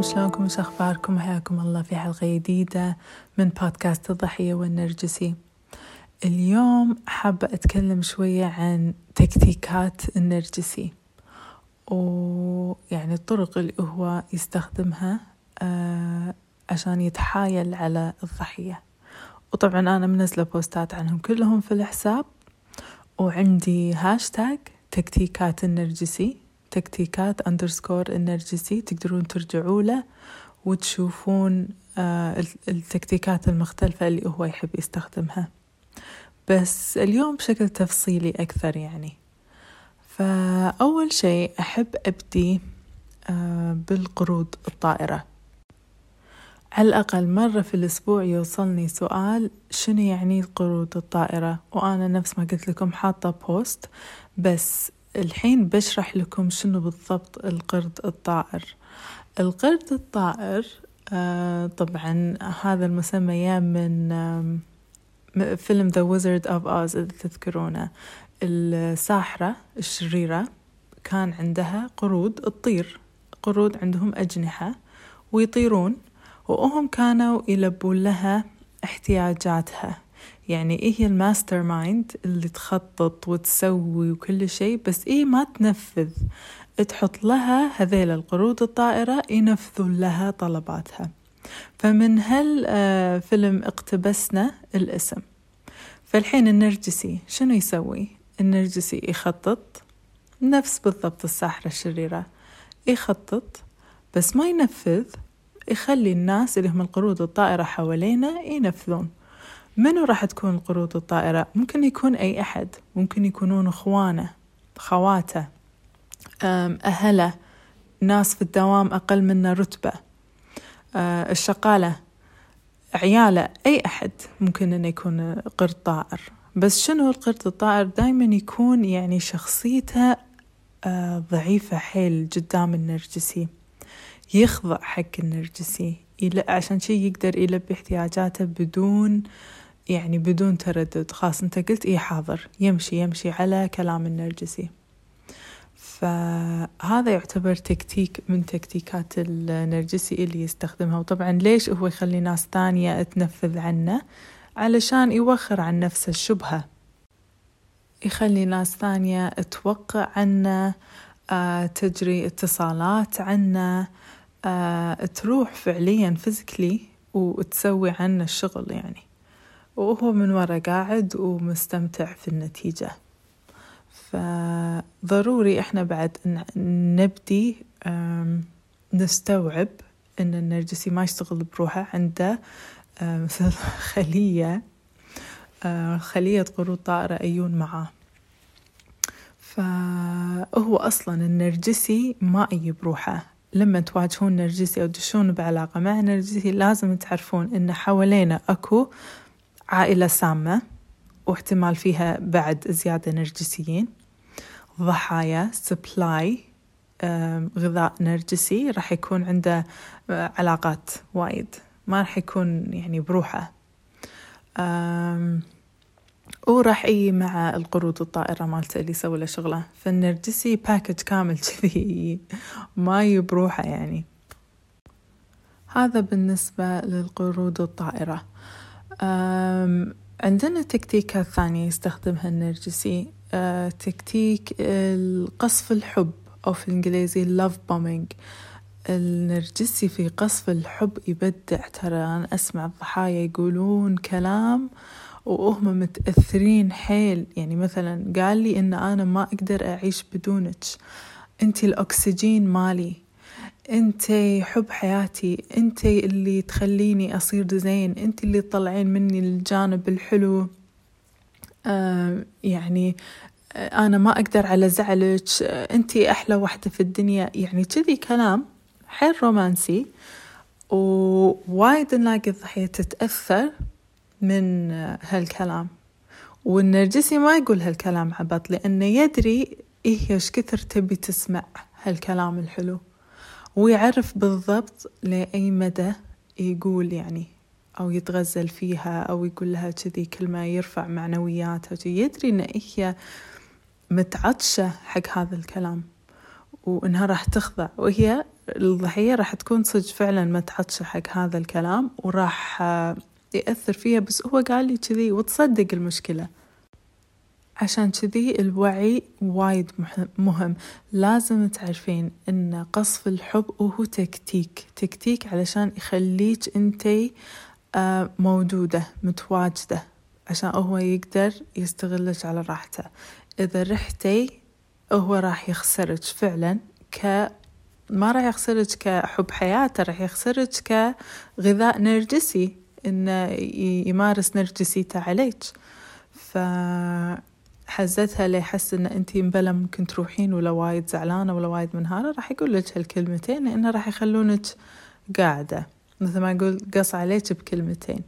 عليكم شلونكم وش أخباركم؟ حياكم الله في حلقة جديدة من بودكاست الضحية والنرجسي. اليوم حابة أتكلم شوية عن تكتيكات النرجسي ويعني الطرق اللي هو يستخدمها آه عشان يتحايل على الضحية. وطبعا أنا منزلة بوستات عنهم كلهم في الحساب وعندي هاشتاج تكتيكات النرجسي. تكتيكات underscore النرجسي تقدرون ترجعوا له وتشوفون آه التكتيكات المختلفة اللي هو يحب يستخدمها. بس اليوم بشكل تفصيلي أكثر يعني. فأول شيء أحب أبدي آه بالقروض الطائرة. على الأقل مرة في الأسبوع يوصلني سؤال شنو يعني قروض الطائرة؟ وأنا نفس ما قلت لكم حاطة بوست بس الحين بشرح لكم شنو بالضبط القرد الطائر. القرد الطائر آه طبعا هذا المسمى من آه فيلم The Wizard of Oz إذا تذكرونه. الساحرة الشريرة كان عندها قرود تطير قرود عندهم أجنحة ويطيرون وهم كانوا يلبون لها احتياجاتها. يعني إيه هي ال mastermind اللي تخطط وتسوي وكل شيء بس إهي ما تنفذ. تحط لها هذيل القرود الطائرة ينفذون لها طلباتها. فمن هالفيلم اقتبسنا الاسم. فالحين النرجسي شنو يسوي؟ النرجسي يخطط نفس بالضبط الساحرة الشريرة. يخطط بس ما ينفذ يخلي الناس اللي هم القرود الطائرة حوالينا ينفذون. منو راح تكون القرود الطائرة؟ ممكن يكون أي أحد. ممكن يكونون أخوانه خواته أهله ناس في الدوام أقل منه رتبة الشقالة عياله أي أحد ممكن أنه يكون قرد طائر. بس شنو القرد الطائر؟ دايما يكون يعني شخصيته ضعيفة حيل قدام النرجسي. يخضع حق النرجسي عشان شي يقدر يلبي احتياجاته بدون يعني بدون تردد خلاص انت قلت إيه حاضر يمشي يمشي على كلام النرجسي. فهذا يعتبر تكتيك من تكتيكات النرجسي اللي يستخدمها. وطبعا ليش هو يخلي ناس ثانية تنفذ عنه؟ علشان يوخر عن نفسه الشبهة. يخلي ناس ثانية توقع عنه آه، تجري اتصالات عنه آه، تروح فعليا فيزيكلي وتسوي عنه الشغل يعني. وهو من ورا قاعد ومستمتع في النتيجة. فضروري إحنا بعد نبدي نستوعب إن النرجسي ما يشتغل بروحه عنده مثل خلية خلية قرود طائرة أيون معاه. فهو أصلا النرجسي ما أي بروحه لما تواجهون نرجسي أو تدشون بعلاقة مع نرجسي لازم تعرفون إن حوالينا أكو عائلة سامة واحتمال فيها بعد زيادة نرجسيين. ضحايا supply غذاء نرجسي راح يكون عنده علاقات وايد. ما راح يكون يعني بروحه. وراح يجي مع القرود الطائرة مالته اللي يسوي له شغله. فالنرجسي package كامل كذي ما يبروحه يعني. هذا بالنسبة للقرود الطائرة. عندنا تكتيكات ثانية يستخدمها النرجسي. أه تكتيك القصف الحب أو في الإنجليزي love bombing. النرجسي في قصف الحب يبدع. ترى أنا أسمع الضحايا يقولون كلام وهم متأثرين حيل. يعني مثلا قال لي إن أنا ما أقدر أعيش بدونك. أنتي الأكسجين مالي. أنتي حب حياتي أنتي اللي تخليني أصير زين أنتي اللي تطلعين مني الجانب الحلو. آه يعني أنا ما أقدر على زعلك. أنتي أحلى واحدة في الدنيا. يعني كذي كلام حيل رومانسي. ووايد نلاقي الضحية تتأثر من هالكلام. والنرجسي ما يقول هالكلام عبط لأنه يدري إيش كثر تبي تسمع هالكلام الحلو. ويعرف بالضبط لأي مدى يقول يعني أو يتغزل فيها أو يقول لها كذي كلمة يرفع معنوياتها يدري إن هي متعطشة حق هذا الكلام وإنها راح تخضع. وهي الضحية راح تكون صدق فعلا متعطشة حق هذا الكلام وراح يأثر فيها. بس هو قال لي كذي وتصدق المشكلة. عشان كذي الوعي وايد مهم لازم تعرفين إن قصف الحب هو تكتيك. تكتيك علشان يخليك انتي آه، موجودة متواجدة. عشان هو يقدر يستغلك على راحته. إذا رحتي هو راح يخسرك فعلا ك ما راح يخسرك كحب حياته راح يخسرك كغذاء نرجسي. إنه يمارس نرجسيته عليك. ف حزتها ليحس إن انتي مبلا ممكن تروحين ولا وايد زعلانة ولا وايد منهارة؟ راح يقول لك هالكلمتين لأنه راح يخلونك قاعدة. مثل ما يقول قص عليك بكلمتين.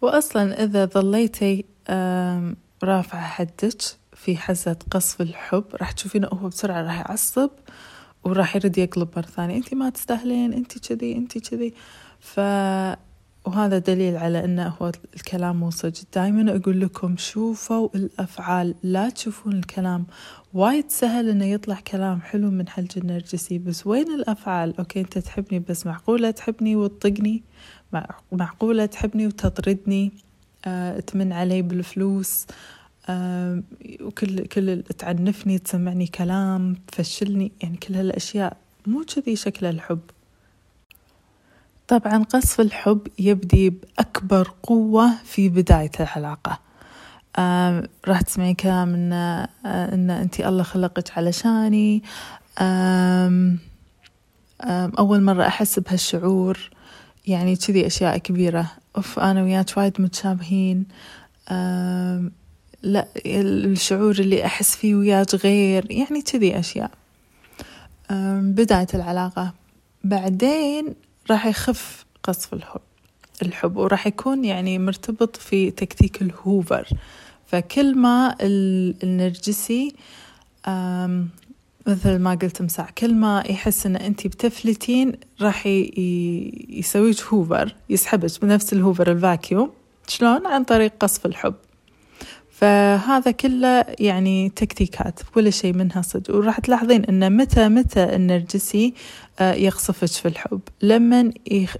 واصلا إذا ظليتي رافعة حدك في حزة قصف الحب راح تشوفينه هو بسرعة راح يعصب وراح يرد يقلب مرة ثانية. انتي ما تستاهلين انتي كذي انتي كذي. ف وهذا دليل على أنه هو الكلام مو صدق دايما أقول لكم شوفوا الأفعال لا تشوفون الكلام. وايد سهل أنه يطلع كلام حلو من حلج النرجسي بس وين الأفعال؟ okay أنت تحبني بس معقولة تحبني وتطقني معقولة تحبني وتطردني أه تمن علي بالفلوس أه وكل كل تعنفني تسمعني كلام تفشلني يعني كل هالأشياء مو كذي شكل الحب. طبعا قصف الحب يبدي بأكبر قوة في بداية العلاقة. راح تسمعين كلام إن, آه إن أنتي الله خلقك علشاني آه آه أول مرة أحس بهالشعور يعني كذي أشياء كبيرة. أوف أنا وياك وايد متشابهين. لا الشعور اللي أحس فيه وياك غير يعني كذي أشياء. بداية العلاقة. بعدين راح يخف قصف الحب الحب وراح يكون يعني مرتبط في تكتيك الهوفر. فكل ما النرجسي مثل ما قلت مساع كل ما يحس إن انت بتفلتين راح يسويك هوفر يسحبك بنفس الهوفر الفاكيوم شلون؟ عن طريق قصف الحب. فهذا كله يعني تكتيكات ولا شيء منها صدق. وراح تلاحظين ان متى متى النرجسي آه، يقصفك في الحب. لما يخ...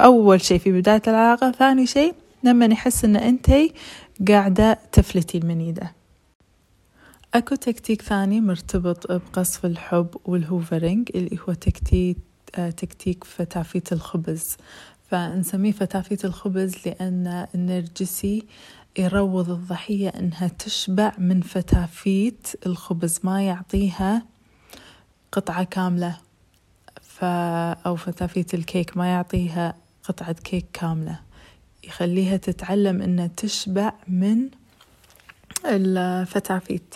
أول شيء في بداية العلاقة ثاني شيء لما يحس إن انتي قاعدة تفلتين من ايده أكو تكتيك ثاني مرتبط بقصف الحب وال hoovering اللي هو تكتيك آه، تكتيك فتافيت الخبز. فنسميه فتافيت الخبز لأن النرجسي يروض الضحية إنها تشبع من فتافيت الخبز ما يعطيها قطعة كاملة. ف أو فتافيت الكيك ما يعطيها قطعة كيك كاملة. يخليها تتعلم إنها تشبع من الفتافيت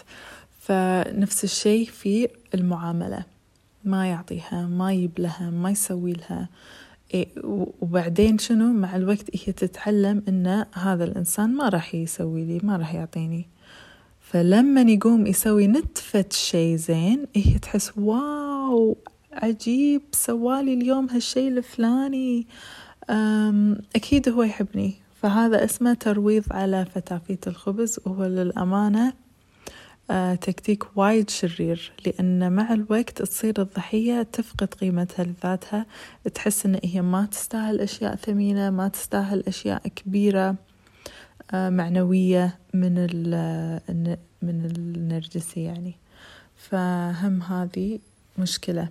فنفس الشيء في المعاملة. ما يعطيها ما يبلها ما يسوي لها. وبعدين شنو؟ مع الوقت هي تتعلم إن هذا الإنسان ما راح يسوي لي ما راح يعطيني. فلما يقوم يسوي نتفة شيء زين هي تحس واو عجيب سوالي اليوم هالشي الفلاني. أكيد هو يحبني. فهذا اسمه ترويض على فتافيت الخبز وهو للأمانة تكتيك وايد شرير لأن مع الوقت تصير الضحية تفقد قيمتها لذاتها تحس أن هي ما تستاهل أشياء ثمينة ما تستاهل أشياء كبيرة آه، معنوية من من النرجسي يعني. فهم هذه مشكلة.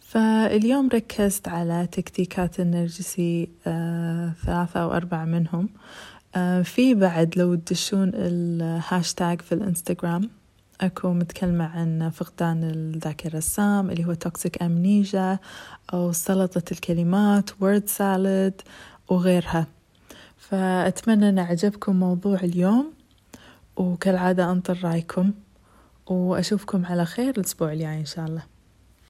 فاليوم ركزت على تكتيكات النرجسي آه، ثلاثة أو أربعة منهم. آه، في بعد لو تدشون الهاشتاج في الانستغرام أكو متكلمة عن فقدان الذاكرة السام اللي هو toxic amnesia أو سلطة الكلمات word salad وغيرها. فأتمنى أن عجبكم موضوع اليوم وكالعادة أنطر رأيكم وأشوفكم على خير الأسبوع الجاي إن شاء الله.